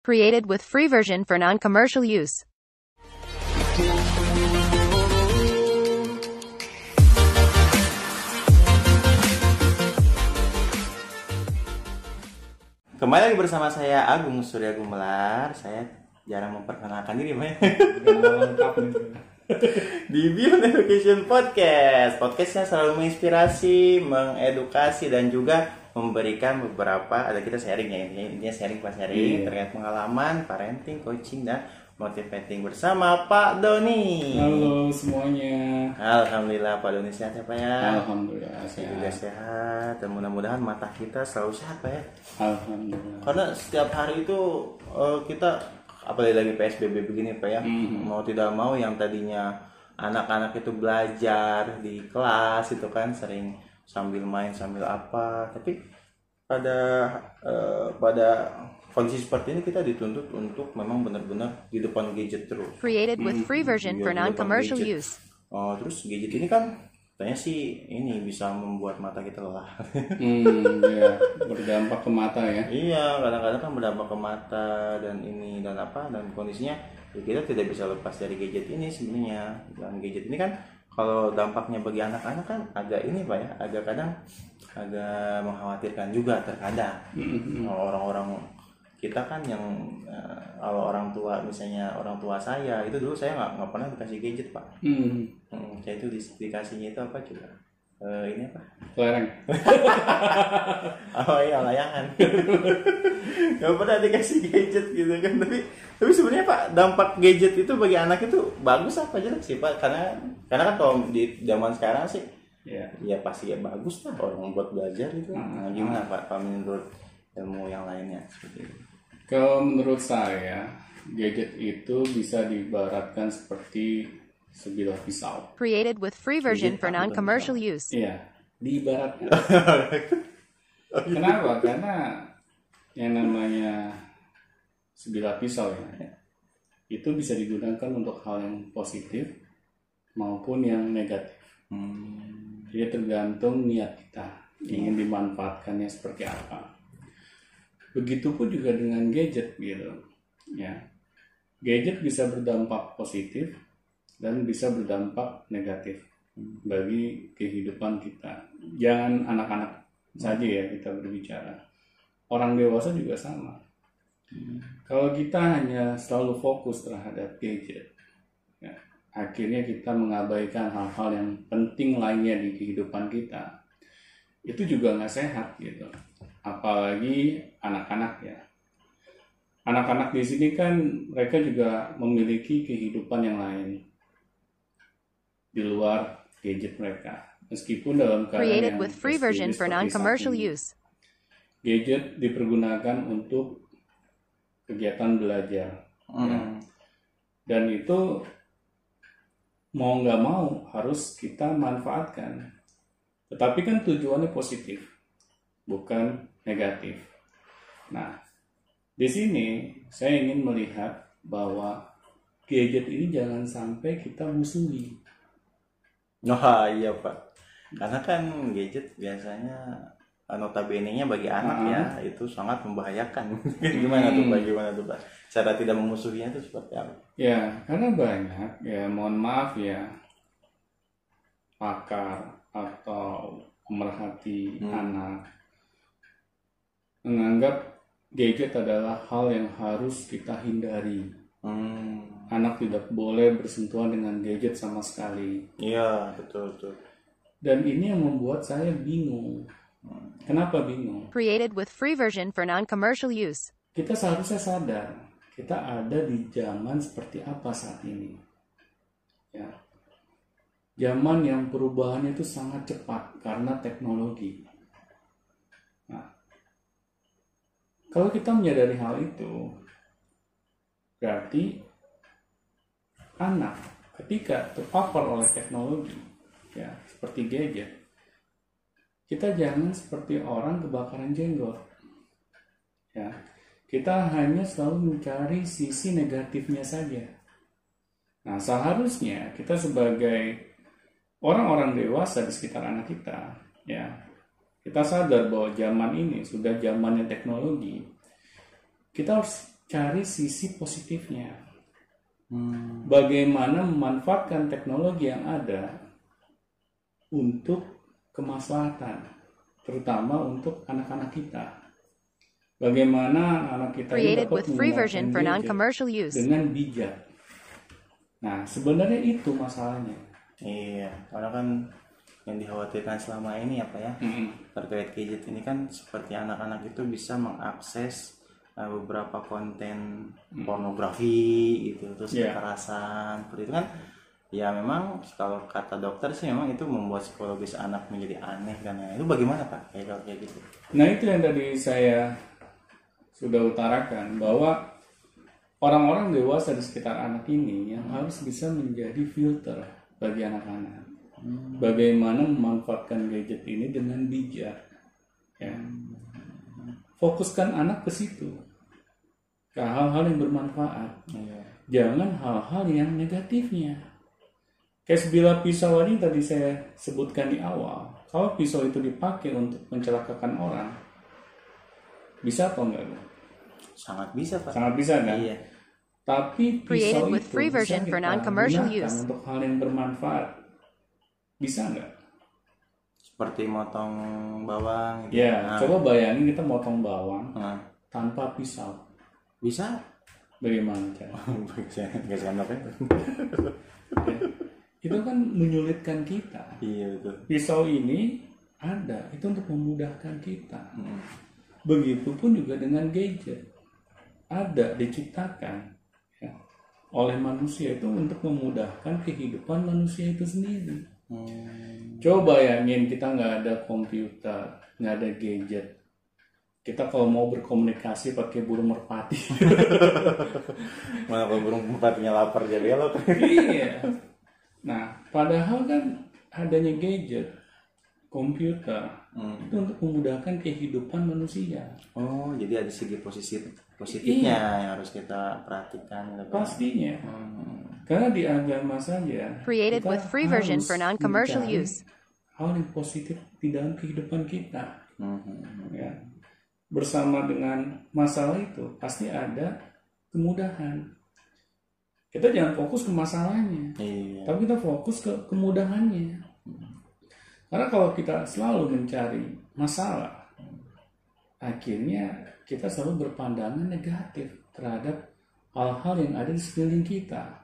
Created with free version for non-commercial use. Kembali lagi bersama saya Agung Surya Gumelar. Saya jarang memperkenalkan diri, Mbak. Di Beyond Education Podcast. Podcastnya selalu menginspirasi, mengedukasi, dan juga memberikan beberapa, ada kita sharing ya, intinya, intinya sharing pas sharing Iya. terkait pengalaman, parenting, coaching, dan motivating bersama Pak Doni. Halo semuanya. Alhamdulillah Pak Doni sehat ya Pak ya. Alhamdulillah Saya juga sehat. sehat dan mudah-mudahan mata kita selalu sehat Pak ya. Alhamdulillah. Karena setiap hari itu eh, kita apalagi lagi PSBB begini Pak ya, Mhm. mau tidak mau yang tadinya anak-anak itu belajar di kelas itu kan sering sambil main sambil apa, tapi pada eh, pada kondisi seperti ini kita dituntut untuk memang benar-benar di depan gadget terus. Created with free version for non-commercial gadget. use. Oh, terus gadget ini kan katanya sih ini bisa membuat mata kita lelah. Hmm, ya berdampak ke mata ya. Iya, kadang-kadang kan berdampak ke mata dan ini dan apa dan kondisinya ya kita tidak bisa lepas dari gadget ini sebenarnya. Dan gadget ini kan kalau dampaknya bagi anak-anak kan agak ini pak ya, agak kadang agak mengkhawatirkan juga terkadang orang-orang kita kan yang eh, kalau orang tua misalnya orang tua saya itu dulu saya nggak nggak pernah dikasih gadget pak. Hmm, Hmm, saya itu di- dikasihnya itu apa coba? Eh, ini apa? kelereng. Oh iya layangan. Gak pernah dikasih gadget gitu kan. Tapi tapi sebenarnya Pak dampak gadget itu bagi anak itu bagus apa jelek sih Pak? Karena karena kan kalau di zaman sekarang sih Ya. ya pasti ya bagus lah orang buat belajar itu. Nah, gimana Pak? Pak menurut ilmu yang lainnya seperti itu. Kalau menurut saya, gadget itu bisa diibaratkan seperti sebilah pisau. Created with free version for non-commercial use. Iya, diibaratkan. Kenapa? Karena yang namanya sebilah pisau ya, itu bisa digunakan untuk hal yang positif maupun yang negatif. Hmm. Jadi tergantung niat kita ingin dimanfaatkannya seperti apa. Begitupun juga dengan gadget gitu, ya. Gadget bisa berdampak positif dan bisa berdampak negatif bagi kehidupan kita. Jangan anak-anak saja ya kita berbicara. Orang dewasa juga sama. Kalau kita hanya selalu fokus terhadap gadget, ya, akhirnya kita mengabaikan hal-hal yang penting lainnya di kehidupan kita. Itu juga nggak sehat gitu. Apalagi anak-anak ya. Anak-anak di sini kan mereka juga memiliki kehidupan yang lain di luar gadget mereka. Meskipun dalam keadaan yang with free version for non-commercial use. Gadget dipergunakan untuk kegiatan belajar Hmm. dan itu mau nggak mau harus kita manfaatkan. Tetapi kan tujuannya positif, bukan negatif. Nah, di sini saya ingin melihat bahwa gadget ini jangan sampai kita musuhi. Wah iya Pak. Karena kan gadget biasanya eh, notabene-nya bagi anak Ah. ya itu sangat membahayakan. gimana tuh Hmm. Pak? Gimana tuh Pak? Cara tidak memusuhinya itu seperti apa? Ya, karena banyak ya mohon maaf ya pakar atau pemerhati Hmm. anak menganggap gadget adalah hal yang harus kita hindari. Hmm. Anak tidak boleh bersentuhan dengan gadget sama sekali. Iya betul betul. Dan ini yang membuat saya bingung. Kenapa bingung? Created with free version for non-commercial use. Kita seharusnya sadar kita ada di zaman seperti apa saat ini. Ya. Zaman yang perubahannya itu sangat cepat karena teknologi. Nah, kalau kita menyadari hal itu, berarti anak ketika terpapar oleh teknologi, ya seperti gadget, kita jangan seperti orang kebakaran jenggot. Ya, kita hanya selalu mencari sisi negatifnya saja. Nah, seharusnya kita sebagai orang-orang dewasa di sekitar anak kita, ya, kita sadar bahwa zaman ini sudah zamannya teknologi. Kita harus cari sisi positifnya. Hmm. Bagaimana memanfaatkan teknologi yang ada untuk kemaslahatan, terutama untuk anak-anak kita. Bagaimana anak kita Created dapat with free menggunakan version for gadget non-commercial use. dengan bijak. Nah, sebenarnya itu masalahnya. Iya, karena kan yang dikhawatirkan selama ini apa ya terkait gadget ini kan seperti anak-anak itu bisa mengakses uh, beberapa konten pornografi gitu terus Iya. kekerasan seperti itu kan ya memang kalau kata dokter sih memang itu membuat psikologis anak menjadi aneh kan ya itu bagaimana pak kayak kalau kayak gitu Nah, itu yang tadi saya sudah utarakan bahwa orang-orang dewasa di sekitar anak ini yang harus bisa menjadi filter bagi anak-anak. Bagaimana memanfaatkan gadget ini dengan bijak. Ya. Fokuskan anak ke situ. Ke hal-hal yang bermanfaat. Iya. Jangan hal-hal yang negatifnya. Kayak sebilah pisau tadi tadi saya sebutkan di awal. Kalau pisau itu dipakai untuk mencelakakan orang, bisa atau enggak? Sangat bisa pak Sangat bisa kan? iya Tapi Created pisau with itu bisa for kita non-commercial gunakan use. untuk hal yang bermanfaat. Bisa nggak? Seperti motong bawang gitu. Ya, Nah, coba bayangin kita motong bawang nah, tanpa pisau. bisa Bagaimana cara? nggak sendok ya Ya. Itu kan menyulitkan kita. iya betul Pisau ini ada, itu untuk memudahkan kita. Mm. Begitupun juga dengan gadget. Ada, diciptakan ya, oleh manusia itu untuk memudahkan kehidupan manusia itu sendiri. Hmm. Coba bayangin kita nggak ada komputer, nggak ada gadget. Kita kalau mau berkomunikasi pakai burung merpati. mana kalau burung merpatinya lapar jadi belok iya. Nah, padahal kan adanya gadget, komputer, Hmm. itu untuk memudahkan kehidupan manusia. Oh, jadi ada segi positif positifnya yang harus kita perhatikan. gitu, Pak. Pastinya. Hmm. Karena di agama saja Created kita with free version harus for non-commercial use. Hal yang positif di dalam kehidupan kita, Hmm. ya. Bersama dengan masalah itu pasti ada kemudahan. Kita jangan fokus ke masalahnya, Iya. tapi kita fokus ke kemudahannya. Karena kalau kita selalu mencari masalah, akhirnya kita selalu berpandangan negatif terhadap hal-hal yang ada di sekeliling kita.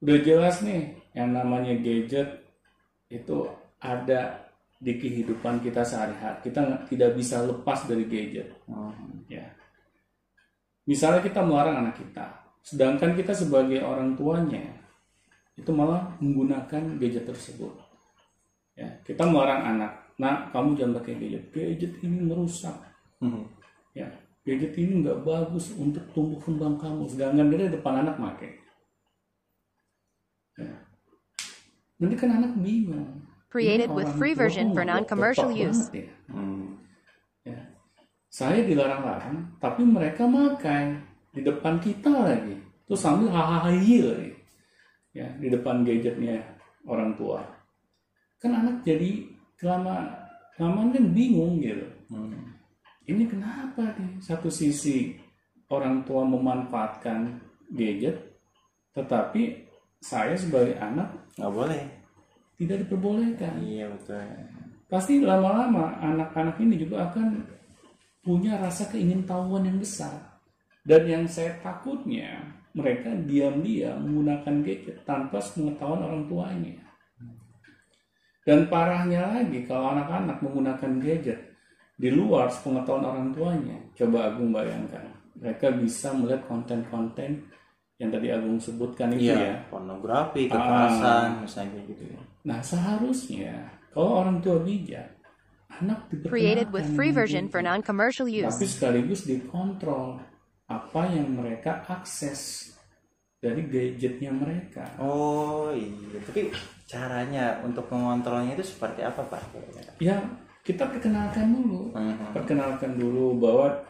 Udah jelas nih, yang namanya gadget itu ada di kehidupan kita sehari-hari. Kita tidak bisa lepas dari gadget. Hmm. Ya. Misalnya kita melarang anak kita, sedangkan kita sebagai orang tuanya itu malah menggunakan gadget tersebut. Ya, kita melarang anak, nah kamu jangan pakai gadget. Gadget ini merusak. Hmm. Ya, gadget ini nggak bagus untuk tumbuh kembang kamu. Sedangkan dia di depan anak pakai. Nanti kan anak bingung. Created Ini with free version for non-commercial use. ya? Hmm. Ya. Saya dilarang-larang, tapi mereka makai di depan kita lagi. Terus sambil hahaha lagi. Ya, di depan gadgetnya orang tua. Kan anak jadi lama kelamaan kan bingung gitu. Hmm. Ini kenapa nih? Satu sisi orang tua memanfaatkan gadget, tetapi saya sebagai anak Nggak boleh. tidak diperbolehkan. Iya betul. pasti lama-lama anak-anak ini juga akan punya rasa keingintahuan yang besar. Dan yang saya takutnya mereka diam-diam menggunakan gadget tanpa pengetahuan orang tuanya. Dan parahnya lagi kalau anak-anak menggunakan gadget di luar pengetahuan orang tuanya. Coba Agung bayangkan, mereka bisa melihat konten-konten yang tadi Agung sebutkan itu ya. Iya. Pornografi, kekerasan, misalnya kayak gitu. ya. Nah seharusnya kalau orang tua bijak, anak Created with diperkenalkan free dengan version for non-commercial tapi use. sekaligus dikontrol apa yang mereka akses dari gadgetnya mereka. Oh iya, tapi caranya untuk mengontrolnya itu seperti apa pak? Ya kita perkenalkan dulu, Mhm. perkenalkan dulu bahwa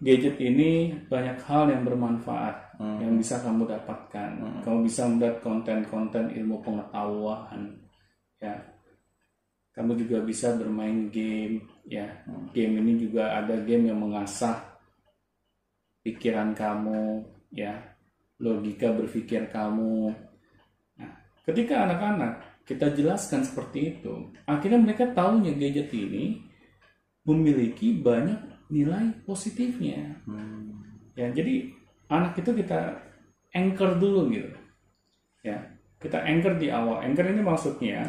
gadget ini banyak hal yang bermanfaat Hmm. yang bisa kamu dapatkan. Kamu bisa melihat konten-konten ilmu pengetahuan, ya. Kamu juga bisa bermain game, ya. Game ini juga ada game yang mengasah pikiran kamu, ya, logika berpikir kamu. Nah, ketika anak-anak kita jelaskan seperti itu, akhirnya mereka tahunya gadget ini memiliki banyak nilai positifnya. Hmm. Ya, jadi anak itu kita anchor dulu gitu. Ya, kita anchor di awal. Anchor ini maksudnya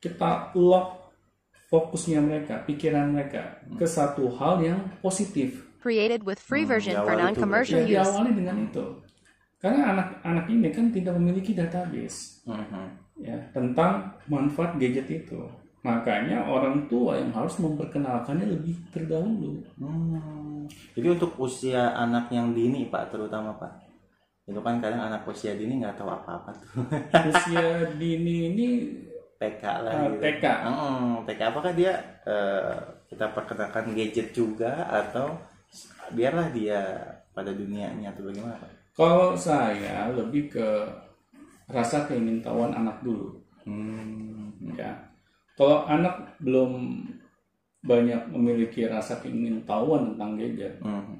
kita lock fokusnya mereka, pikiran mereka ke satu hal yang positif. Created with free Hmm, version di for non-commercial Ya, use. diawali dengan itu. Karena anak-anak ini kan tidak memiliki database Mhm. ya tentang manfaat gadget itu. Makanya orang tua yang harus memperkenalkannya lebih terdahulu. Hmm. Jadi untuk usia anak yang dini pak, terutama pak, itu kan kadang anak usia dini nggak tahu apa-apa tuh. Usia dini ini TK lah Ah, gitu. TK. Hmm, TK apakah dia eh, kita perkenalkan gadget juga atau biarlah dia pada dunianya atau bagaimana pak? Kalau saya lebih ke rasa keingintahuan anak dulu, Hmm. ya. Kalau anak belum banyak memiliki rasa keingintahuan tentang gadget, Hmm.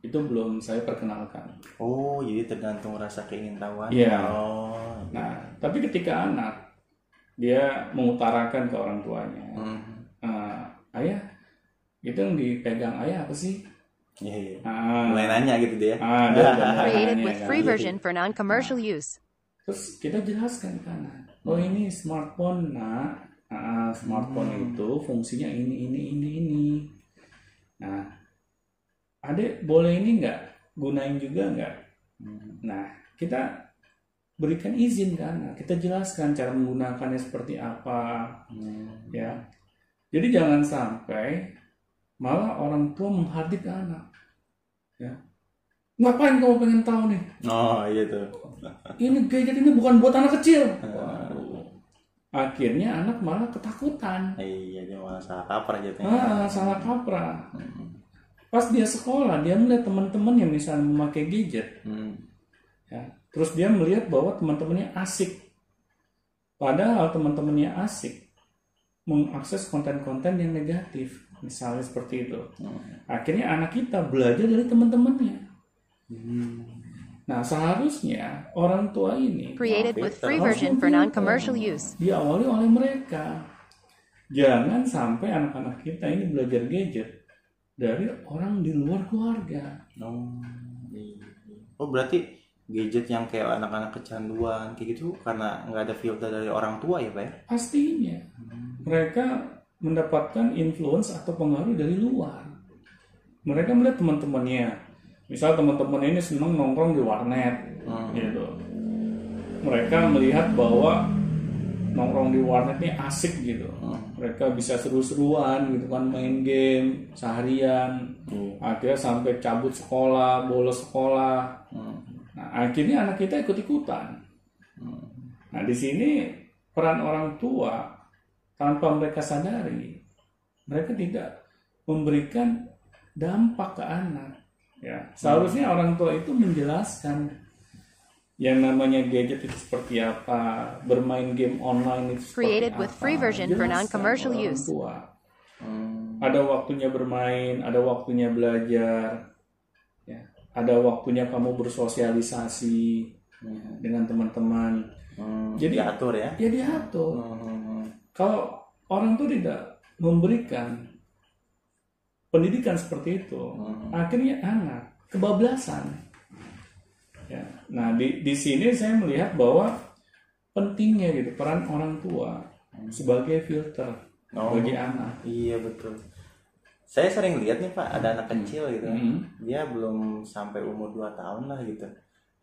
itu belum saya perkenalkan. Oh, jadi tergantung rasa keingintahuan. Iya. Oh. Nah, tapi ketika anak dia mengutarakan ke orang tuanya, Hmm. "Ah, ayah, itu yang dipegang ayah apa sih? Iya, iya. Ah, Mulai nanya gitu dia. ah, dia Created nanya with kan. free version for non-commercial use. Terus kita jelaskan ke anak, oh ini smartphone nak, Ah, smartphone itu fungsinya ini ini ini ini. Nah, adek boleh ini nggak gunain juga nggak? Nah, kita berikan izin ke anak, kita jelaskan cara menggunakannya seperti apa, Hmm. ya. Jadi jangan sampai malah orang tua menghardik anak, ya. Ngapain kamu pengen tahu nih? Oh, iya tuh. ini gadget ini bukan buat anak kecil. Waduh. Akhirnya anak malah ketakutan. Iya, dia malah salah kaprah jatuhnya. Ah, salah kaprah. Pas dia sekolah, dia melihat teman-teman yang misalnya memakai gadget, Hmm. ya. Terus dia melihat bahwa teman-temannya asik. Padahal teman-temannya asik mengakses konten-konten yang negatif, misalnya seperti itu. Akhirnya anak kita belajar dari teman-temannya. Nah, seharusnya orang tua ini Created with free version for non-commercial use. diawali oleh mereka. Jangan sampai anak-anak kita ini belajar gadget dari orang di luar keluarga. Oh. Oh, berarti gadget yang kayak anak-anak kecanduan kayak gitu karena nggak ada filter dari orang tua ya, Pak ya? Pastinya mereka mendapatkan influence atau pengaruh dari luar. Mereka melihat teman-temannya. Misal teman-teman ini senang nongkrong di warnet, gitu. Mereka melihat bahwa nongkrong di warnet ini asik gitu. Mereka bisa seru-seruan gitu kan main game seharian. Akhirnya sampai cabut sekolah, bolos sekolah. Nah, akhirnya anak kita ikut-ikutan. Nah, di sini peran orang tua tanpa mereka sadari, mereka tidak memberikan dampak ke anak. Ya, seharusnya orang tua itu menjelaskan yang namanya gadget itu seperti apa, bermain game online itu seperti Created apa. with free version for Jelaskan non-commercial ke orang use. tua. Ada waktunya bermain, ada waktunya belajar, ya, ada waktunya kamu bersosialisasi ya, dengan teman-teman. Hmm, Jadi- diatur ya. Ya diatur. Hmm. Kalau orang tuh tidak memberikan pendidikan seperti itu, akhirnya anak kebablasan. Ya. Nah di di sini saya melihat bahwa pentingnya gitu peran orang tua sebagai filter Oh. bagi anak. Iya betul. Saya sering lihat nih Pak, ada anak kecil gitu. Mhm. Dia belum sampai umur 2 tahun lah gitu.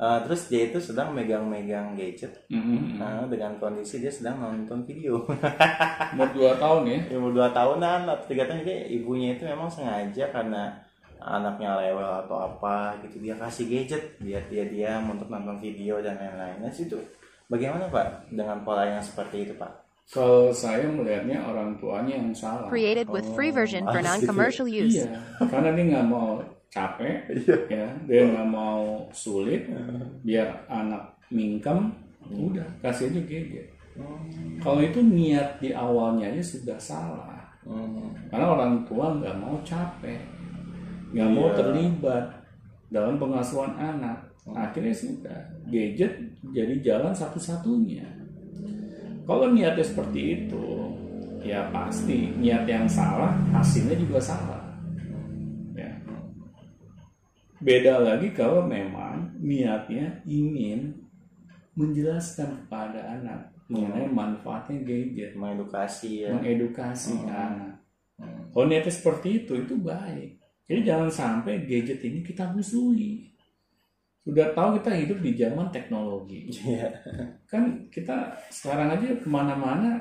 Eh, terus dia itu sedang megang-megang gadget. Mhm. Nah, dengan kondisi dia sedang nonton video. Umur dua tahun ya. umur 2 tahunan atau 3 tahun jadi ibunya itu memang sengaja karena anaknya lewel atau apa gitu dia kasih gadget biar dia diam untuk nonton video dan lain-lain. Nah, situ bagaimana Pak dengan pola yang seperti itu Pak? Kalau saya melihatnya orang tuanya yang salah. Created with free version for ya. non-commercial use. Iya, karena dia nggak mau capek, ya, dia nggak mau sulit, biar anak mingkem, udah kasih aja gadget. Kalau itu niat di awalnya aja sudah salah, Hmm. karena orang tua nggak mau capek, nggak mau Iya. terlibat dalam pengasuhan anak. Akhirnya sudah gadget jadi jalan satu-satunya. Kalau niatnya seperti itu, ya pasti niat yang salah hasilnya juga salah. Beda lagi kalau memang niatnya ingin menjelaskan kepada anak mengenai manfaatnya gadget, mengedukasi ya mengedukasi Hmm. anak. Hmm. Kalau niatnya seperti itu, itu baik. Jadi jangan sampai gadget ini kita musuhi. Sudah tahu kita hidup di zaman teknologi. Iya. Kan kita sekarang aja ke mana-mana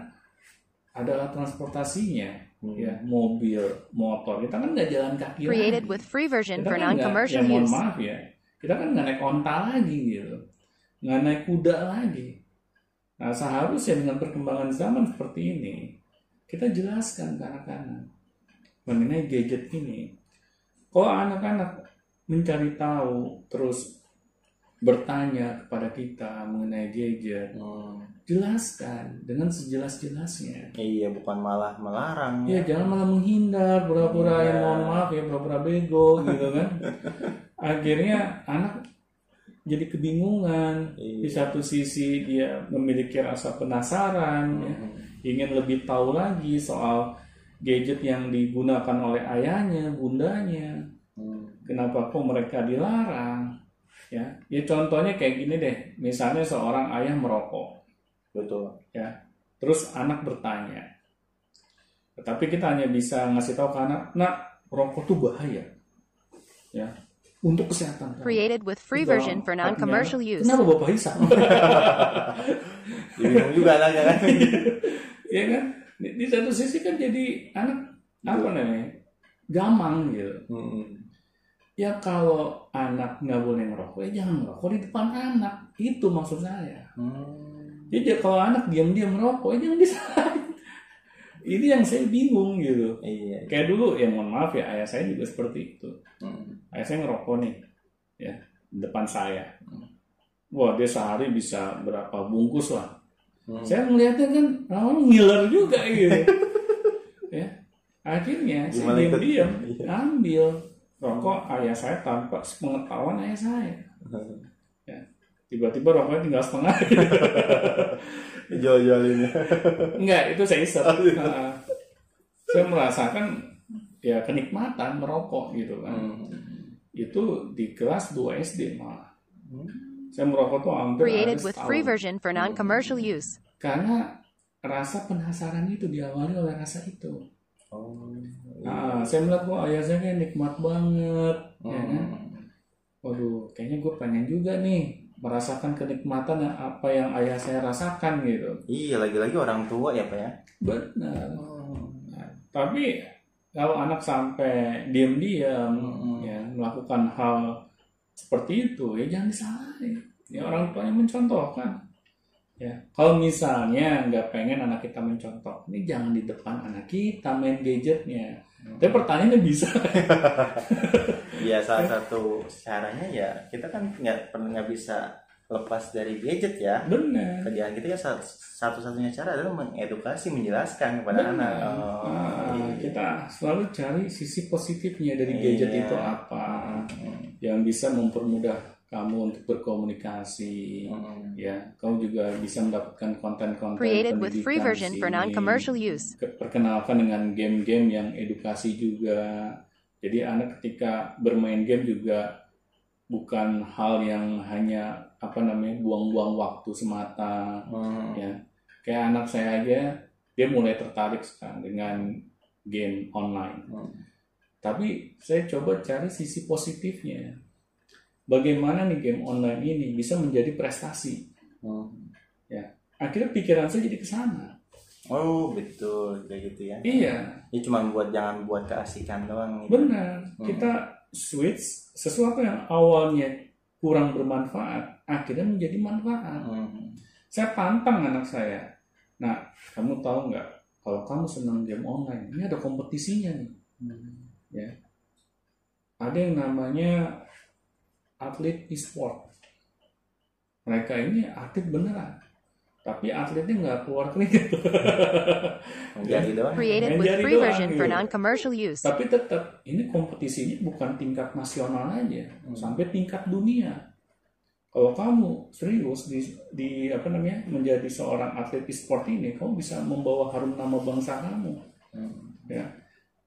ada alat transportasinya. Hmm. Ya, mobil, motor. Kita kan nggak jalan kaki Created lagi. with free version Kita for kan nggak- non-commercial ya, mohon use. maaf ya. Kita kan nggak naik onta lagi gitu. Nggak naik kuda lagi. Nah seharusnya dengan perkembangan zaman seperti ini, kita jelaskan ke anak-anak mengenai gadget ini. Kalau anak-anak mencari tahu, terus bertanya kepada kita mengenai gadget, Hmm. jelaskan dengan sejelas-jelasnya. iya bukan malah melarang Ya jangan malah menghindar, pura-pura ya Iya. mohon maaf ya pura-pura bego gitu kan. Akhirnya anak jadi kebingungan. Di Iya. satu sisi dia memiliki rasa penasaran, ya, Hmm. ingin lebih tahu lagi soal gadget yang digunakan oleh ayahnya, bundanya. Hmm. Kenapa kok mereka dilarang? Ya, ya contohnya kayak gini deh. Misalnya seorang ayah merokok, betul ya. Terus anak bertanya. Tetapi kita hanya bisa ngasih tahu ke anak, "Nak, rokok tuh bahaya." Ya. Untuk kesehatan. Created with free version for non-commercial use. Kenapa Bapak Isa? bingung juga anaknya kan ya kan? Di, di satu sisi kan jadi anak apa namanya? Gamang gitu. Hmm. Ya kalau anak nggak boleh ngerokok, ya jangan ngerokok di depan anak. Itu maksud saya. Hmm. Jadi kalau anak diam-diam merokok, ya jangan disalahin. Ini yang saya bingung gitu. iya Kayak dulu, ya mohon maaf ya, ayah saya juga seperti itu. Hmm. Ayah saya ngerokok nih, ya depan saya. Wah dia sehari bisa berapa bungkus lah. Hmm. Saya melihatnya kan, oh, ngiler juga gitu. ya, akhirnya saya Gimana ikut? diam-diam Iya. ambil rokok ayah saya tanpa pengetahuan ayah saya. Ya, tiba-tiba rokoknya tinggal setengah. jual-jualinnya Enggak, itu saya isep. Oh, iya. Nah, saya merasakan ya kenikmatan merokok gitu kan. Hmm. Itu di kelas 2 SD malah. Hmm. Saya merokok tuh hampir Created with setahun. free version for non-commercial use. Karena rasa penasaran itu diawali oleh rasa itu. oh Nah, saya melihat kok ayah saya kayak nikmat banget, ya kan? Hmm. Waduh, kayaknya gue pengen juga nih merasakan kenikmatan yang apa yang ayah saya rasakan gitu. iya lagi-lagi orang tua ya pak ya Benar. Nah, tapi kalau anak sampai diam-diam Mm-mm. ya melakukan hal seperti itu ya jangan disalahin. Ya orang tuanya mencontohkan. Ya, kalau misalnya nggak pengen anak kita mencontoh, ini jangan di depan anak kita main gadgetnya. Tapi pertanyaannya bisa. Iya salah satu caranya ya kita kan nggak pernah nggak bisa lepas dari gadget ya Benar. kerjaan kita ya sa- satu-satunya cara adalah mengedukasi menjelaskan kepada anak oh, Nah, iya. kita selalu cari sisi positifnya dari Iya. gadget itu apa Hmm. yang bisa mempermudah kamu untuk berkomunikasi. Hmm. Ya, kamu juga bisa mendapatkan konten-konten Created with free pendidikan version for non-commercial use. Ke- Perkenalkan dengan game-game yang edukasi juga. Jadi anak ketika bermain game juga bukan hal yang hanya apa namanya buang-buang waktu semata Hmm. ya kayak anak saya aja dia mulai tertarik sekarang dengan game online Hmm. tapi saya coba cari sisi positifnya bagaimana nih game online ini bisa menjadi prestasi Hmm. akhirnya pikiran saya jadi ke sana oh betul kayak gitu ya iya ini cuma buat jangan buat keasikan doang gitu. benar kita switch sesuatu yang awalnya kurang bermanfaat akhirnya menjadi manfaat Hmm. saya tantang anak saya. Nah, kamu tahu nggak kalau kamu senang game online, ini ada kompetisinya nih. Ya, ada yang namanya atlet e-sport. Mereka ini atlet beneran. tapi atletnya nggak keluar keringet menjadi doang Created Main with jari free doang version for non-commercial use. tapi tetap ini kompetisinya bukan tingkat nasional aja sampai tingkat dunia kalau kamu serius di, di apa namanya menjadi seorang atlet e-sport ini kamu bisa membawa harum nama bangsa kamu ya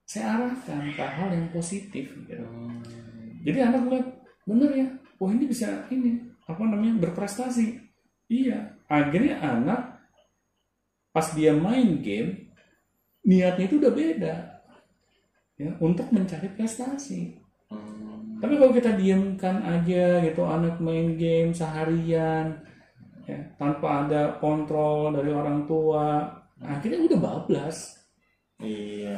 saya arahkan ke hal yang positif gitu. jadi anak lihat bener ya. Wah ini bisa ini apa namanya berprestasi. Iya. Akhirnya anak pas dia main game niatnya itu udah beda. Ya untuk mencari prestasi. Hmm. tapi kalau kita diamkan aja gitu anak main game seharian ya, tanpa ada kontrol dari orang tua akhirnya udah bablas. Iya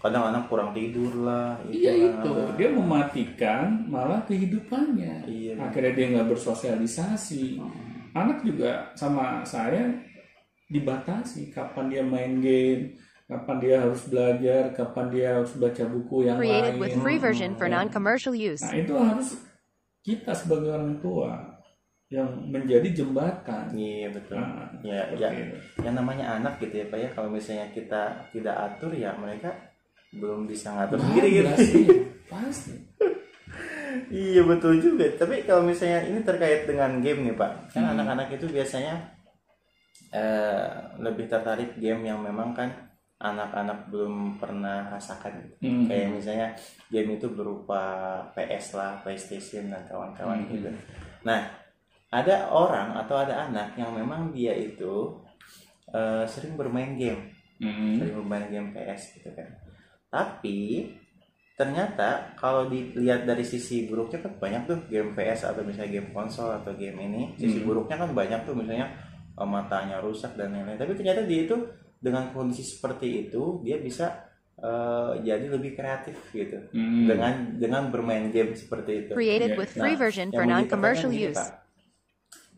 kadang anak kurang tidur lah iya lah. itu dia mematikan malah kehidupannya Iya. akhirnya dia nggak bersosialisasi anak juga sama saya dibatasi kapan dia main game kapan dia harus belajar kapan dia harus baca buku yang Created lain with free version for non-commercial use. Nah itu harus kita sebagai orang tua yang menjadi jembatan. iya betul Nah, ya ya itu. yang namanya anak gitu ya pak ya kalau misalnya kita tidak atur ya mereka belum bisa ngatur sendiri gitu iya, pasti. iya betul juga tapi kalau misalnya ini terkait dengan game nih pak kan Hmm. anak-anak itu biasanya eh, lebih tertarik game yang memang kan anak-anak belum pernah rasakan gitu. Hmm. kayak misalnya game itu berupa PS lah PlayStation dan kawan-kawan Hmm. gitu nah ada orang atau ada anak yang memang dia itu eh, sering bermain game Hmm. sering bermain game PS gitu kan tapi ternyata kalau dilihat dari sisi buruknya kan banyak tuh game PS atau misalnya game konsol atau game ini sisi Hmm. buruknya kan banyak tuh misalnya eh, matanya rusak dan lain-lain tapi ternyata dia itu dengan kondisi seperti itu dia bisa eh, jadi lebih kreatif gitu Hmm. dengan dengan bermain game seperti itu Created Yeah. with free Nah, version yang for non-commercial use. Pak.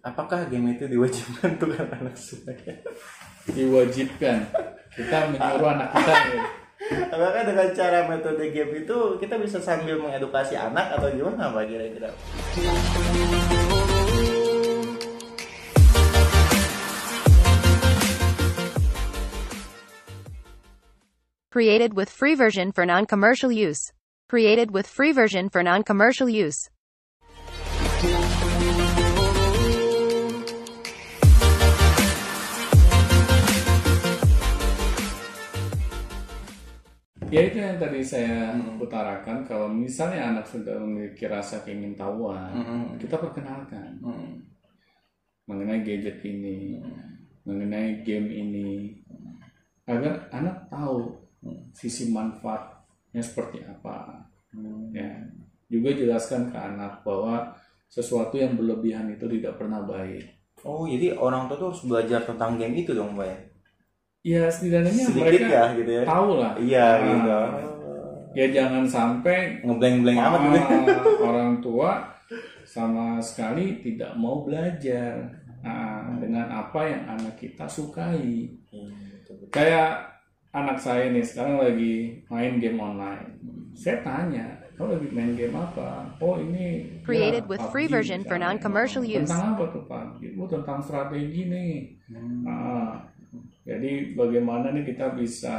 Apakah game itu diwajibkan untuk anak semuanya Diwajibkan kita menyuruh anak kita ya. Apakah dengan cara metode game itu kita bisa sambil mengedukasi anak atau gimana Pak kira-kira? Created with free version for non-commercial use. Created with free version for non-commercial use. Ya itu yang tadi saya utarakan kalau misalnya anak sudah memiliki rasa keingintahuan, Hmm. kita perkenalkan Hmm. mengenai gadget ini, mengenai game ini, agar anak tahu sisi manfaatnya seperti apa. Ya, juga jelaskan ke anak bahwa sesuatu yang berlebihan itu tidak pernah baik. Oh jadi orang tua tuh harus belajar tentang game itu dong Pak ya? Ya setidaknya Sedikit mereka ya gitu ya? tahu lah. Iya Ah, gitu. Ya jangan sampai Ngebleng-bleng amat gitu. Orang tua sama sekali tidak mau belajar ah, dengan apa yang anak kita sukai. Iya, betul, betul. Kayak anak saya nih sekarang lagi main game online. Saya tanya, kamu lagi main game apa? Oh ini Created ya, with PUBG free version for non-commercial use. Tentang apa tuh Pak? Oh tentang strategi nih. Hmm. Ah, jadi bagaimana nih kita bisa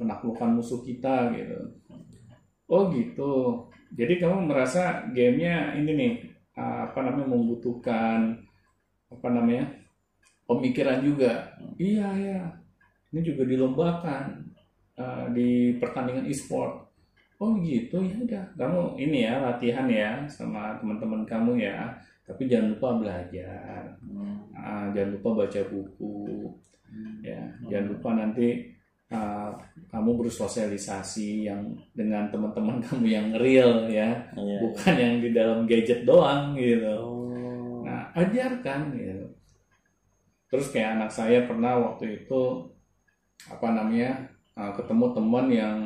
menaklukkan musuh kita gitu. Oh gitu. Jadi kamu merasa gamenya ini nih apa namanya membutuhkan apa namanya pemikiran juga. Iya ya. Ini juga dilombakan ah, di pertandingan e-sport. Oh gitu ya udah. Kamu ini ya latihan ya sama teman-teman kamu ya. Tapi jangan lupa belajar. Hmm. Ah, jangan lupa baca buku ya jangan lupa nanti ah, kamu bersosialisasi yang dengan teman-teman kamu yang real ya Iya. bukan yang di dalam gadget doang gitu Oh. nah ajarkan gitu terus kayak anak saya pernah waktu itu apa namanya ah, ketemu teman yang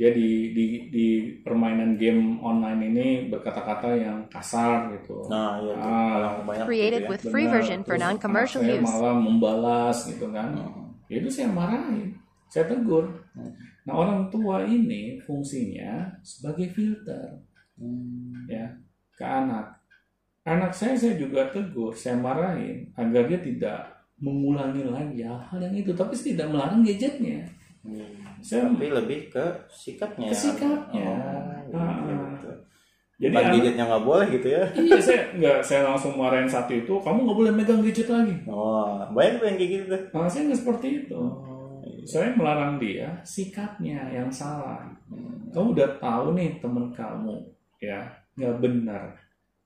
dia di, di di permainan game online ini berkata-kata yang kasar gitu Nah iya. Ah. Banyak Created gitu ya. with free Benar, version for non-commercial use. malah membalas gitu kan Hmm. ya itu saya marahin saya tegur nah orang tua ini fungsinya sebagai filter Hmm. ya ke anak anak saya saya juga tegur saya marahin agar dia tidak mengulangi lagi hal yang itu tapi tidak melarang gadgetnya saya tapi lebih ke sikapnya. Ke sikapnya. oh, betul. jadi Bukan gadgetnya nggak boleh gitu ya. Iya saya nggak saya langsung marahin satu itu kamu nggak boleh megang gadget lagi. Oh banyak tuh yang kayak gitu tuh. Nah, saya nggak seperti itu. Oh, iya. saya melarang dia sikapnya yang salah. Kamu udah tahu nih temen kamu ya nggak benar.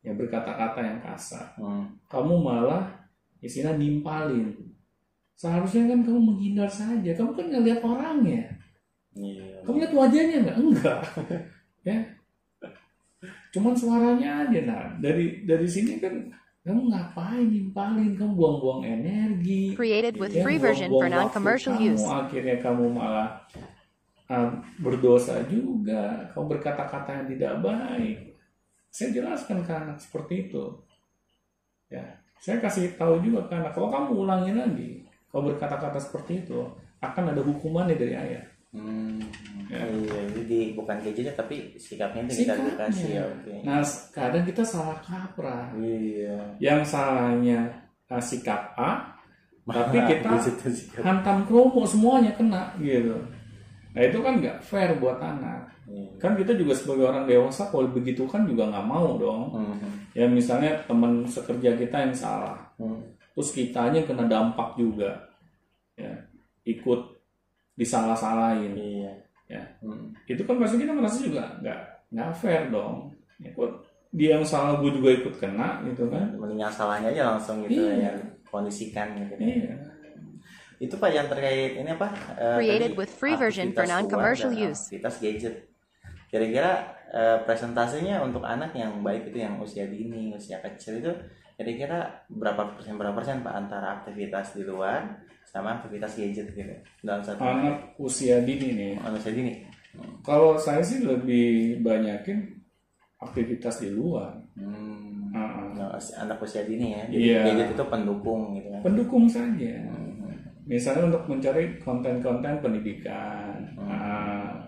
Ya berkata-kata yang kasar. Hmm. kamu malah istilah nimpalin seharusnya kan kamu menghindar saja. Kamu kan nggak lihat orangnya. Iya. Kamu lihat wajahnya nggak? Enggak. Ya. Cuman suaranya aja nah dari dari sini kan kamu ngapain nimpalin? Kamu buang-buang energi. Created with Ya, free version for buang-buang non-commercial waktu kamu, use. Akhirnya kamu malah uh, berdosa juga. Kamu berkata-kata yang tidak baik. Saya jelaskan ke anak seperti itu. Ya, saya kasih tahu juga ke anak. Kalau kamu ulangi lagi, kalau berkata-kata seperti itu, akan ada hukumannya dari ayah. Hmm. Ya. Iya, jadi bukan gadgetnya tapi sikapnya itu kita dikasih ya, oke. Nah, kadang kita salah kaprah. Iya. Yang salahnya uh, sikap A, tapi kita hantam kromo semuanya kena gitu. Nah itu kan nggak fair buat anak. Iya. Kan kita juga sebagai orang dewasa kalau begitu kan juga nggak mau dong. Hmm. Ya misalnya teman sekerja kita yang salah, Hmm. Terus kitanya kena dampak juga, ya ikut disalah-salahin. Iya. Ya Hmm. itu kan pasti kita merasa juga nggak nggak fair dong. Ya, kok dia yang salah gue juga ikut kena gitu kan? Mending yang salahnya aja langsung gitu Iya. ya kondisikan gitu. Iya. Itu Pak yang terkait ini apa? eh, Created tadi with free version for non-commercial use. Aktivitas gadget. Kira-kira eh, presentasenya untuk anak yang baik itu yang usia dini, usia kecil itu kira-kira berapa persen berapa persen Pak antara aktivitas di luar sama aktivitas gadget gitu dalam satu hari? Anak usia dini nih. Oh, usia dini. Hmm. Kalau saya sih lebih banyakin aktivitas di luar. Hmm. Ah, Nah, anak usia dini ya. Jadi Iya. gadget itu pendukung gitu kan. pendukung saja. Hmm. Misalnya untuk mencari konten-konten pendidikan ah,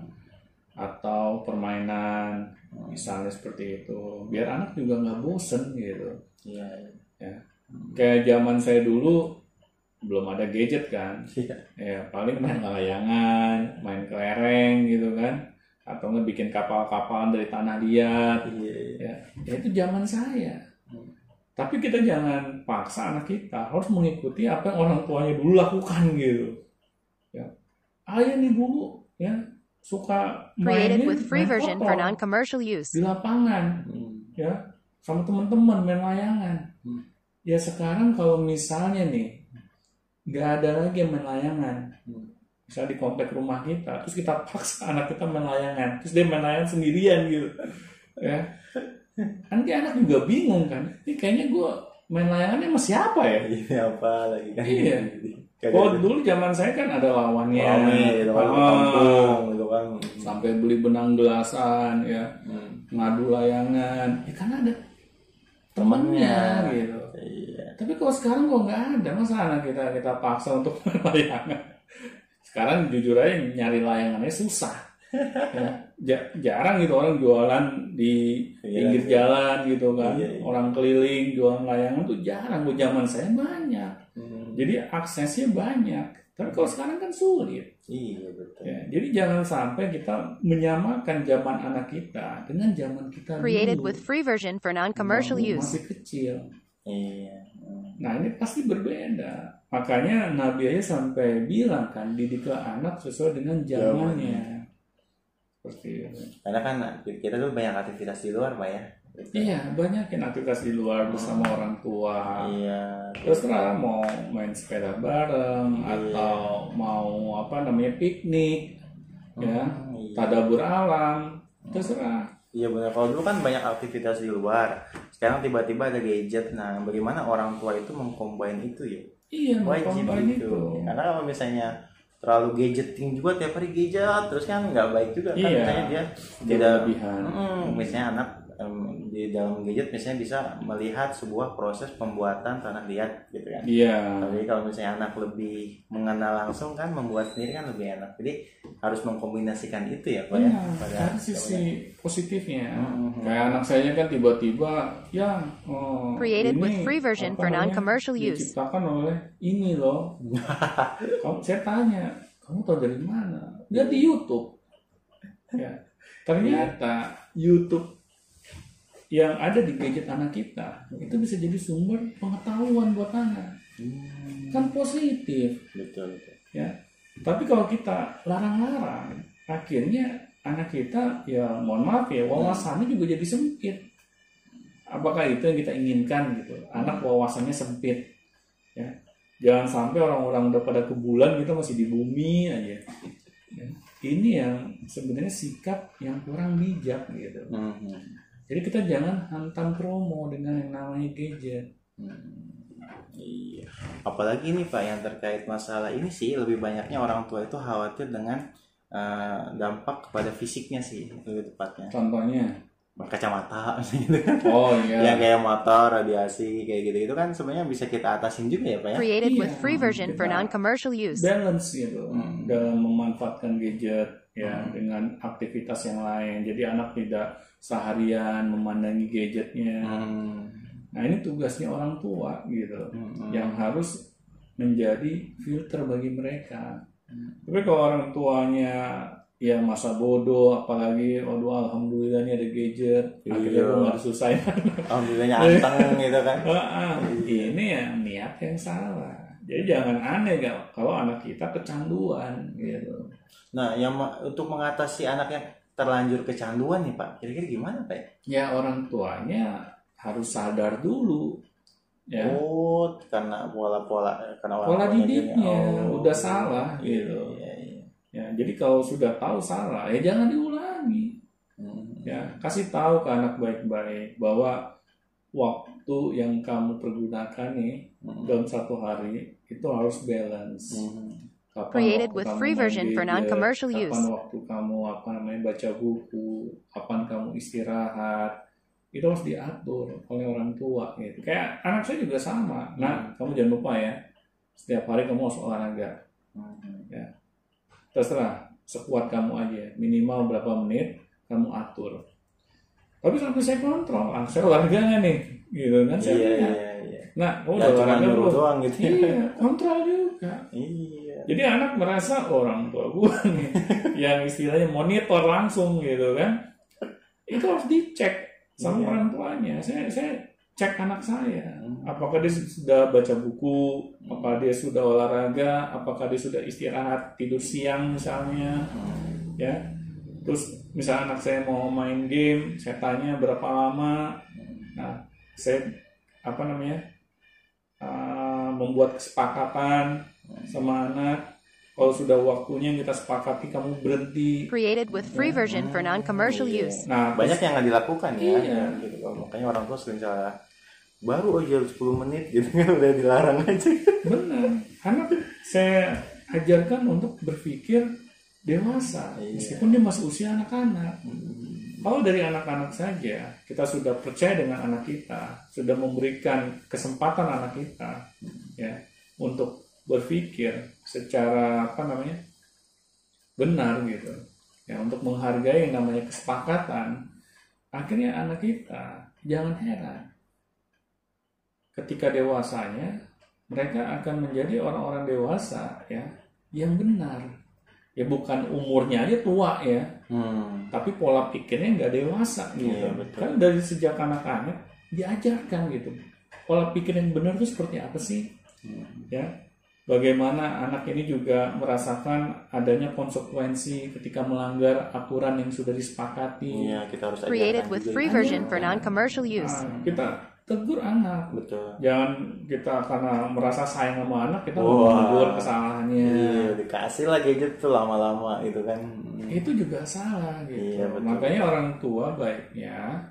atau permainan, misalnya seperti itu. Biar anak juga nggak bosen gitu. Iya. Ya. Kayak zaman saya dulu belum ada gadget kan. Iya. Ya paling main layangan, main kelereng gitu kan. Atau nggak bikin kapal-kapalan dari tanah liat. Iya. ya, ya itu zaman saya tapi kita jangan paksa anak kita harus mengikuti apa yang orang tuanya dulu lakukan gitu ya ayah nih dulu ya suka Created mainin with free main version for non-commercial use. di lapangan Hmm. ya sama teman-teman main layangan Hmm. ya sekarang kalau misalnya nih nggak ada lagi yang main layangan Hmm. misalnya di komplek rumah kita terus kita paksa anak kita main layangan terus dia main layangan sendirian gitu ya nanti anak juga bingung kan ini kayaknya gue main layangannya sama siapa ya Ini apa lagi kan? Iya. Kagak kalau ada. dulu zaman saya kan ada lawannya Rame gitu kan, Ah, kampung gitu kan. sampai beli benang gelasan ya Hmm. ngadu layangan ya kan ada temennya gitu Iya. tapi kalau sekarang kok nggak ada masa anak kita kita paksa untuk layangan sekarang jujur aja nyari layangannya susah ya, ja- jarang gitu orang jualan di Iya, pinggir iya. jalan gitu kan Iya, iya. orang keliling jualan layangan tuh jarang Gua zaman saya banyak Hmm. Jadi aksesnya banyak tapi kalau sekarang kan sulit Iya betul. ya jadi jangan sampai kita menyamakan zaman anak kita dengan zaman kita Created dulu with free version for non-commercial use. masih kecil Iya. Nah ini pasti berbeda. Makanya Nabi aja sampai bilang kan didiklah anak sesuai dengan zamannya. Seperti itu. Karena kan kita tuh banyak aktivitas di luar, Pak ya. Iya banyakin aktivitas di luar bersama orang tua. Iya. Terus terang mau main sepeda bareng Iya. atau mau apa namanya piknik, ya Hmm, iya. tadabur alam, terserah. Iya benar. Kalau dulu kan banyak aktivitas di luar. Sekarang tiba-tiba ada gadget. Nah, bagaimana orang tua itu mengcombine itu ya? Iya Wajib gitu. itu. Karena kalau misalnya terlalu gadgeting juga tiap hari gadget terus kan nggak baik juga kan Iya. misalnya dia tidak Berlebihan. Mm, misalnya anak di dalam gadget misalnya bisa melihat sebuah proses pembuatan tanah liat gitu kan iya tapi kalau misalnya anak lebih mengenal langsung kan membuat sendiri kan lebih enak jadi harus mengkombinasikan itu ya pak ya Iya, pada ada sisi positifnya. Mhm. Kayak anak saya kan tiba-tiba, ya, oh, Created ini with free version for non-commercial use. Diciptakan oleh ini loh. kamu, saya tanya, kamu tahu dari mana? Lihat di YouTube. Ya, ternyata YouTube yang ada di gadget anak kita itu bisa jadi sumber pengetahuan buat anak. Hmm, Kan positif. Betul betul. Ya. Tapi kalau kita larang-larang akhirnya anak kita ya mohon maaf ya wawasannya juga jadi sempit. Apakah itu yang kita inginkan gitu? Anak wawasannya sempit. Ya. Jangan sampai orang-orang udah pada ke bulan kita masih di bumi aja. Ya. ini yang sebenarnya sikap yang kurang bijak gitu. Mhm. Jadi kita jangan hantam promo dengan yang namanya gadget Iya. Apalagi nih Pak yang terkait masalah ini sih lebih banyaknya orang tua itu khawatir dengan eh, dampak kepada fisiknya sih lebih tepatnya. contohnya Kacamata gitu kan. oh Yang iya kayak motor, radiasi kayak gitu itu kan sebenarnya bisa kita atasin juga ya Pak ya. Created with Iya, free version for non-commercial use. balance gitu Hmm. dalam memanfaatkan gadget ya Hmm. dengan aktivitas yang lain. Jadi anak tidak seharian memandangi gadgetnya. Hmm. Nah ini tugasnya orang tua gitu Hmm. yang harus menjadi filter bagi mereka. Hmm. Tapi kalau orang tuanya ya masa bodoh, apalagi waduh alhamdulillah ini ada gadget, akhirnya Iya. gue nggak disusahin. Alhamdulillahnya anteng gitu kan. Ah, ini ya niat yang salah. Jadi jangan aneh gak kalau anak kita kecanduan gitu. Nah, yang untuk mengatasi anak yang terlanjur kecanduan nih Pak, kira-kira gimana Pak? ya? Orang tuanya harus sadar dulu ya Oh, karena pola-pola eh, karena orang pola didiknya Oh. udah salah gitu. Iya, iya. Ya jadi kalau sudah tahu salah ya jangan diulangi. Hmm. Ya kasih tahu ke anak baik-baik bahwa waktu yang kamu pergunakan nih Hmm. dalam satu hari itu harus balance. Hmm. Kapan Created waktu with kamu free version for non-commercial kapan use. waktu kamu apa namanya baca buku, kapan kamu istirahat, itu harus diatur oleh orang tua gitu. Kayak anak saya juga sama. Nah, kamu jangan lupa ya, setiap hari kamu harus olahraga. Hmm. Terserah, sekuat kamu aja. Minimal berapa menit kamu atur. Tapi sampai saya kontrol, ah, saya olahraga nggak nih, gitu kan? Saya Iya, lihat. iya, iya. Nah, Nggak udah cuma nyuruh doang gitu. Iya, kontrol juga. Iya. Jadi anak merasa orang tua gue nih yang istilahnya monitor langsung gitu kan. Itu harus dicek sama Iya. orang tuanya. Saya saya cek anak saya. Hmm. Apakah dia sudah baca buku, apakah dia sudah olahraga, apakah dia sudah istirahat tidur siang misalnya, Hmm. ya. Terus misalnya anak saya mau main game, saya tanya berapa lama. Nah, saya apa namanya? uh, membuat kesepakatan sama anak kalau sudah waktunya kita sepakati kamu berhenti Created with free version for non-commercial Iya. use. nah Banyak yang nggak dilakukan ya. Iya. Gitu. Makanya orang tua sering salah. Baru aja 10 menit gitu kan udah dilarang aja. benar anak saya ajarkan untuk berpikir dewasa Iya. meskipun dia masih usia anak-anak kalau dari anak-anak saja kita sudah percaya dengan anak kita sudah memberikan kesempatan anak kita ya untuk berpikir secara apa namanya benar gitu ya untuk menghargai yang namanya kesepakatan akhirnya anak kita jangan heran. Ketika dewasanya mereka akan menjadi orang-orang dewasa ya yang benar. Ya bukan umurnya aja tua ya Hmm. tapi pola pikirnya nggak dewasa gitu Iya, betul. kan dari sejak anak-anak diajarkan gitu pola pikir yang benar itu seperti apa sih Hmm. ya bagaimana anak ini juga merasakan adanya konsekuensi ketika melanggar aturan yang sudah disepakati Iya, kita harus Created ajarkan with free ya. version for non-commercial use. Nah, kita tegur anak Betul. jangan kita karena merasa sayang sama anak kita Wah. menegur kesalahannya Iya, dikasih lah gadget tuh lama-lama gitu kan. Hmm. itu juga salah gitu Iya, betul. makanya orang tua baiknya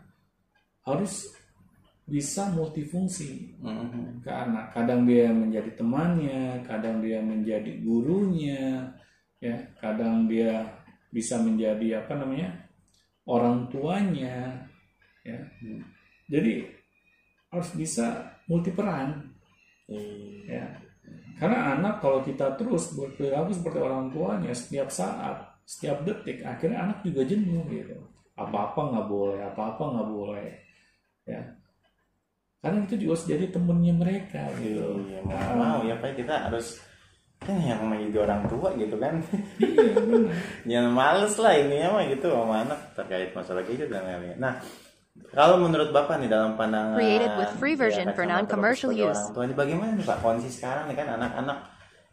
harus bisa multifungsi Hmm. ke anak kadang dia menjadi temannya kadang dia menjadi gurunya ya kadang dia bisa menjadi apa namanya orang tuanya ya jadi harus bisa multiperan. Iya. ya. Karena anak kalau kita terus berperilaku seperti orang tuanya setiap saat setiap detik akhirnya anak juga jenuh gitu. Apa-apa nggak boleh apa-apa nggak boleh. Ya. Karena itu juga harus jadi temennya mereka gitu. Iya, mau mau ya Pak kita harus kan yang namanya jadi orang tua gitu kan. Iya jangan males lah ini mah gitu sama anak terkait masalah gadget dan lain-lain. Nah, kalau menurut Bapak nih dalam pandangan Created with free version for kacamata Bapak non-commercial use. Orang tua ini bagaimana nih Pak kondisi sekarang nih kan anak-anak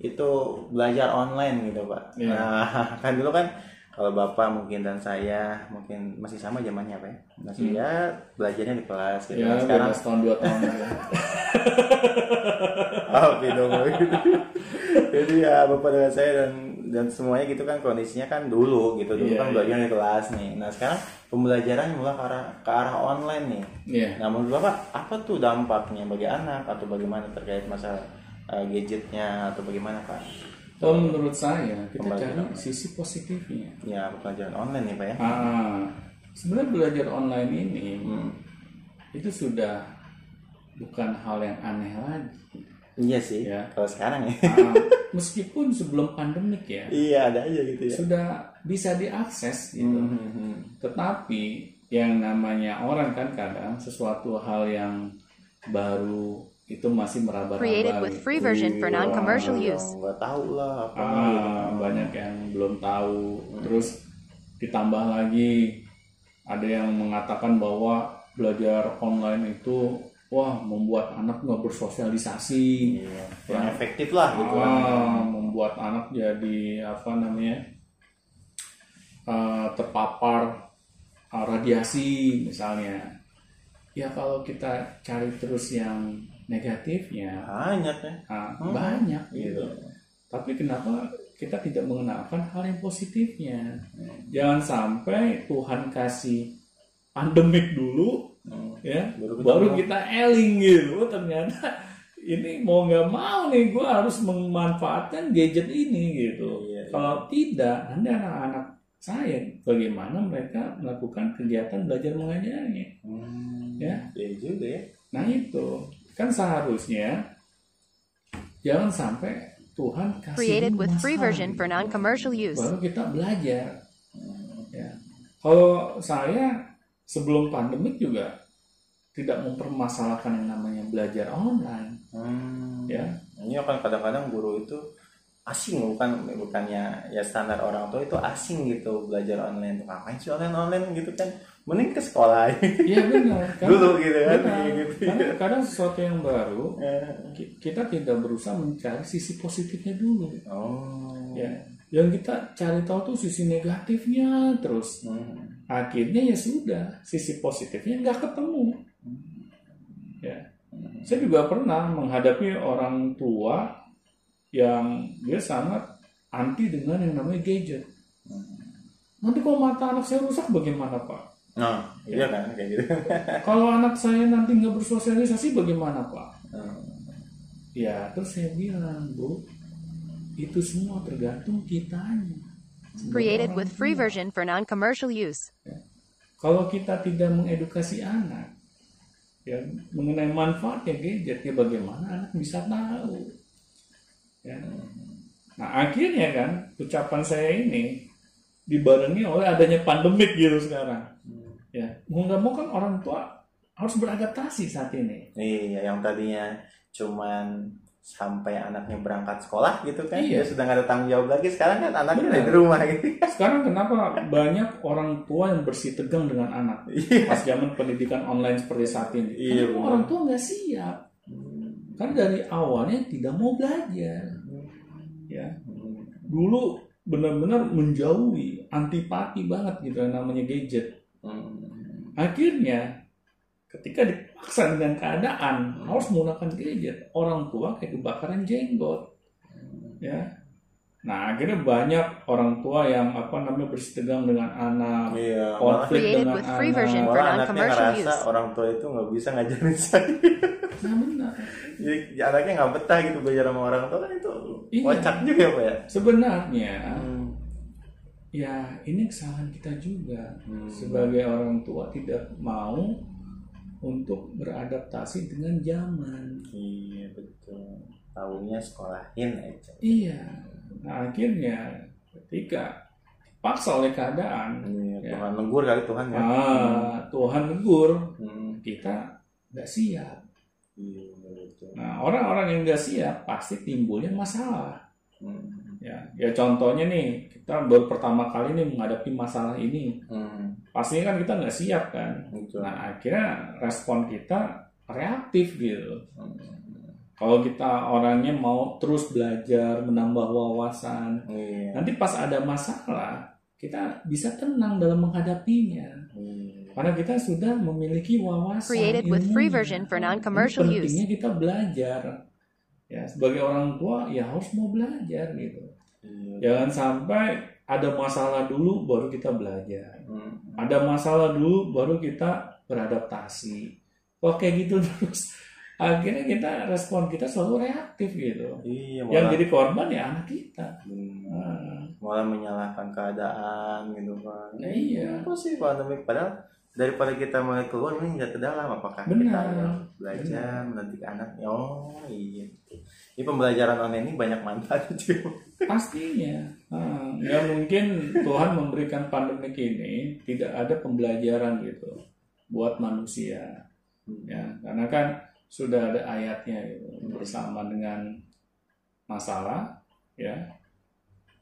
itu belajar online gitu Pak. Iya. Nah, kan dulu kan kalau Bapak mungkin dan saya mungkin masih sama zamannya Pak ya. Masih ya belajarnya di kelas gitu. Hmm. ya Nah, sekarang setahun dua tahun ya. Oh, gitu. Jadi ya Bapak dengan saya dan dan semuanya gitu kan kondisinya kan dulu gitu dulu Iya, kan iya. belajar di kelas nih. Nah sekarang pembelajaran mulai ke arah ke arah online nih. Iya. Nah menurut Bapak apa tuh dampaknya bagi anak atau bagaimana terkait masalah eh, gadgetnya atau bagaimana Pak? Kalau menurut saya kita cari sisi positifnya. Ya pembelajaran online nih Pak ya. Ah, sebenarnya belajar online ini Hmm. itu sudah bukan hal yang aneh lagi. Iya sih. Ya. Kalau sekarang ya. Ah, meskipun sebelum pandemik ya iya ada aja gitu ya. sudah bisa diakses gitu. Hmm. Tetapi yang namanya orang kan kadang sesuatu hal yang baru itu masih meraba-raba. Created with gitu. free version for non-commercial Iya, use. Nggak tahu lah apa. Ah, banyak yang belum tahu. Terus ditambah lagi ada yang mengatakan bahwa belajar online itu wah membuat anak nggak bersosialisasi, Iya. Kurang efektif lah gitu kan. ah, membuat anak jadi apa namanya ah, terpapar ah, radiasi misalnya. Ya kalau kita cari terus yang negatifnya, Banyak ya. ah, Hmm. banyak gitu. Gitu. Tapi kenapa kita tidak mengenalkan hal yang positifnya? Jangan sampai Tuhan kasih pandemik dulu, Hmm. ya, Baru baru, ketemu. kita eling gitu. Oh, ternyata ini mau nggak mau nih, gue harus memanfaatkan gadget ini gitu. Iya, iya. Kalau tidak, nanti anak-anak saya bagaimana mereka melakukan kegiatan belajar mengajarnya? Hmm. Ya. Iya juga ya. Nah itu kan seharusnya jangan sampai Tuhan kasih Created with masalah free version gitu. for non-commercial use. baru kita belajar. Ya. Kalau saya sebelum pandemik juga tidak mempermasalahkan yang namanya belajar online, Hmm. ya. Ini kan kadang-kadang guru itu asing bukan bukannya ya standar orang tua itu asing gitu belajar online tuh ngapain sih online online gitu kan mending ke sekolah Iya benar. Karena- dulu gitu kan benar. Gitu Karena kadang sesuatu yang baru Eh, ki- kita tidak berusaha mencari sisi positifnya dulu. oh Ya. Yang kita cari tahu tuh sisi negatifnya terus. Hmm. Akhirnya ya sudah sisi positifnya nggak ketemu. Ya. Saya juga pernah menghadapi orang tua yang dia sangat anti dengan yang namanya gadget. Nanti kalau mata anak saya rusak bagaimana pak? Nah iya kan kayak gitu. Kalau anak saya nanti nggak bersosialisasi bagaimana pak? Hmm. ya terus saya bilang bu itu semua tergantung kitanya Created with free version for non-commercial use. Kalau kita tidak mengedukasi anak ya mengenai manfaatnya gadget, ya bagaimana anak bisa tahu? Ya. Nah akhirnya kan ucapan saya ini dibarengi oleh adanya pandemik gitu sekarang. Ya mau nggak mau kan orang tua harus beradaptasi saat ini. iya yang tadinya cuman sampai anaknya berangkat sekolah gitu kan Iya. dia sudah nggak ada tanggung jawab lagi sekarang kan anaknya ada di rumah gitu Sekarang kenapa banyak orang tua yang bersih tegang dengan anak Iya. pas zaman pendidikan online seperti saat ini? Iya, Karena orang tua nggak siap. Kan dari awalnya tidak mau belajar. Ya, dulu benar-benar menjauhi, antipati banget gitu namanya gadget. Hmm. Akhirnya ketika dipaksa dengan keadaan harus menggunakan gadget, orang tua kayak kebakaran jenggot. Ya. Nah, akhirnya banyak orang tua yang apa namanya bersitegang dengan anak, iya konflik dengan with free version anak. for malah anaknya ngerasa use. orang tua itu nggak bisa ngajarin saya Nah, benar. jadi anaknya nggak betah gitu belajar sama orang tua kan itu Iya. kocak juga pak ya Sebenarnya Hmm. ya ini kesalahan kita juga Hmm. sebagai orang tua tidak mau untuk beradaptasi dengan zaman. iya betul tahunya sekolahin aja Iya. Nah, akhirnya ketika paksa oleh keadaan, iya, Ya. Tuhan negur kali Tuhan ya ah, Tuhan negur, Hmm, kita nggak siap. iya betul Nah, orang-orang yang nggak siap pasti timbulnya masalah. Hmm, Ya, ya contohnya nih, kita baru pertama kali nih menghadapi masalah ini. hmm, Pastinya kan kita nggak siap kan. betul Nah, akhirnya respon kita reaktif gitu. Hmm, Kalau kita orangnya mau terus belajar, menambah wawasan, iya nanti pas ada masalah, kita bisa tenang dalam menghadapinya. iya Karena kita sudah memiliki wawasan. Created with free version for Ini non-commercial use. Pentingnya kita belajar. Ya, sebagai orang tua ya harus mau belajar gitu. Iya Jangan sampai ada masalah dulu baru kita belajar. Hmm, Ada masalah dulu baru kita beradaptasi. Kok kayak gitu terus akhirnya kita respon kita selalu reaktif gitu. iya Yang jadi korban ya anak kita. Hmm, Nah, malah menyalahkan keadaan gitu kan Nah, iya. apa sih pandemi padahal daripada kita mulai keluar ini nggak ke dalam apakah kita Benar. belajar mendidik anak oh iya ini pembelajaran online ini banyak manfaat juga Pastinya. Nah, ya mungkin Tuhan memberikan pandemi ini tidak ada pembelajaran gitu buat manusia. Ya, karena kan sudah ada ayatnya gitu. bersama dengan masalah ya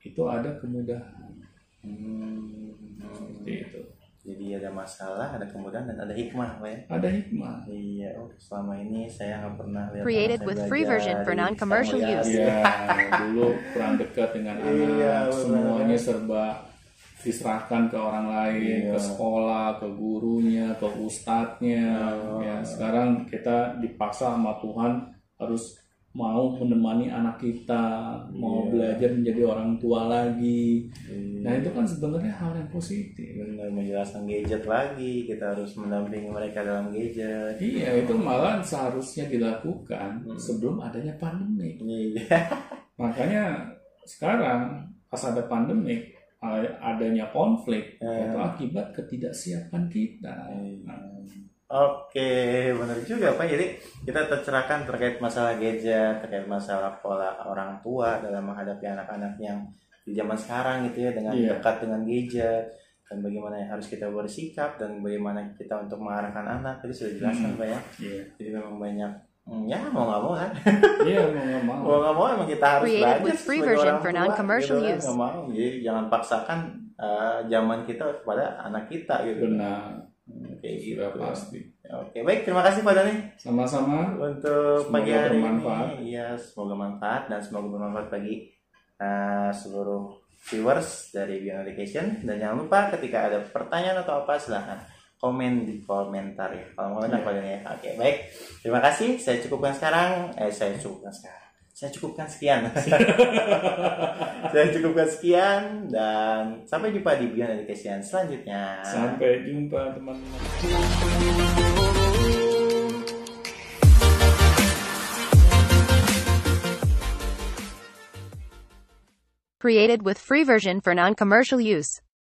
itu ada kemudahan Hmm, seperti itu. Jadi ada masalah ada kemudahan dan ada hikmah ya Ada hikmah. iya oh, selama ini saya nggak pernah lihat Created with free version for di non-commercial Samoyas. use. Ya, dulu kurang dekat dengan Iya, anak, benar. semuanya serba diserahkan ke orang lain, Iya. ke sekolah, ke gurunya, ke ustadznya. Oh. Ya, sekarang kita dipaksa sama Tuhan harus mau menemani anak kita, mau Iya. belajar menjadi orang tua lagi. Iya. Nah, itu kan sebenarnya hal yang positif. benar menjelaskan gadget lagi kita harus mendampingi mereka dalam gadget Iya, itu malah seharusnya dilakukan Hmm. sebelum adanya pandemi. iya Makanya sekarang pas ada pandemik a- adanya konflik Ya. itu akibat ketidaksiapan kita. Iya. Nah, Oke, benar juga Pak. Jadi kita tercerahkan terkait masalah gadget, terkait masalah pola orang tua dalam menghadapi anak-anak yang di zaman sekarang gitu ya dengan Iya. dekat dengan gadget dan bagaimana yang harus kita bersikap dan bagaimana kita untuk mengarahkan anak itu sudah jelaskan Hmm. Pak ya. Iya, Jadi memang banyak hmm, ya mau nggak mau kan iya mau nggak mau. mau nggak mau emang kita harus Created belajar with free sebagai version orang for tua, non-commercial gitu kan. use. Nggak mau jadi jangan paksakan eh, zaman kita kepada anak kita gitu Benar, kayak gitu sudah pasti. oke baik. Terima kasih Pak Doni. Sama-sama. untuk Semoga pagi hari bermanfaat. ini iya semoga manfaat dan semoga bermanfaat bagi uh, seluruh viewers dari Beyond Education. Dan jangan lupa ketika ada pertanyaan atau apa silahkan komen di komentar ya. Kalau komentar Iya. apa ya. Oke baik. Terima kasih. Saya cukupkan sekarang. Eh saya cukupkan sekarang saya cukupkan sekian saya cukupkan sekian dan sampai jumpa di Beyond Education selanjutnya Sampai jumpa teman-teman. Created with free version for non-commercial use.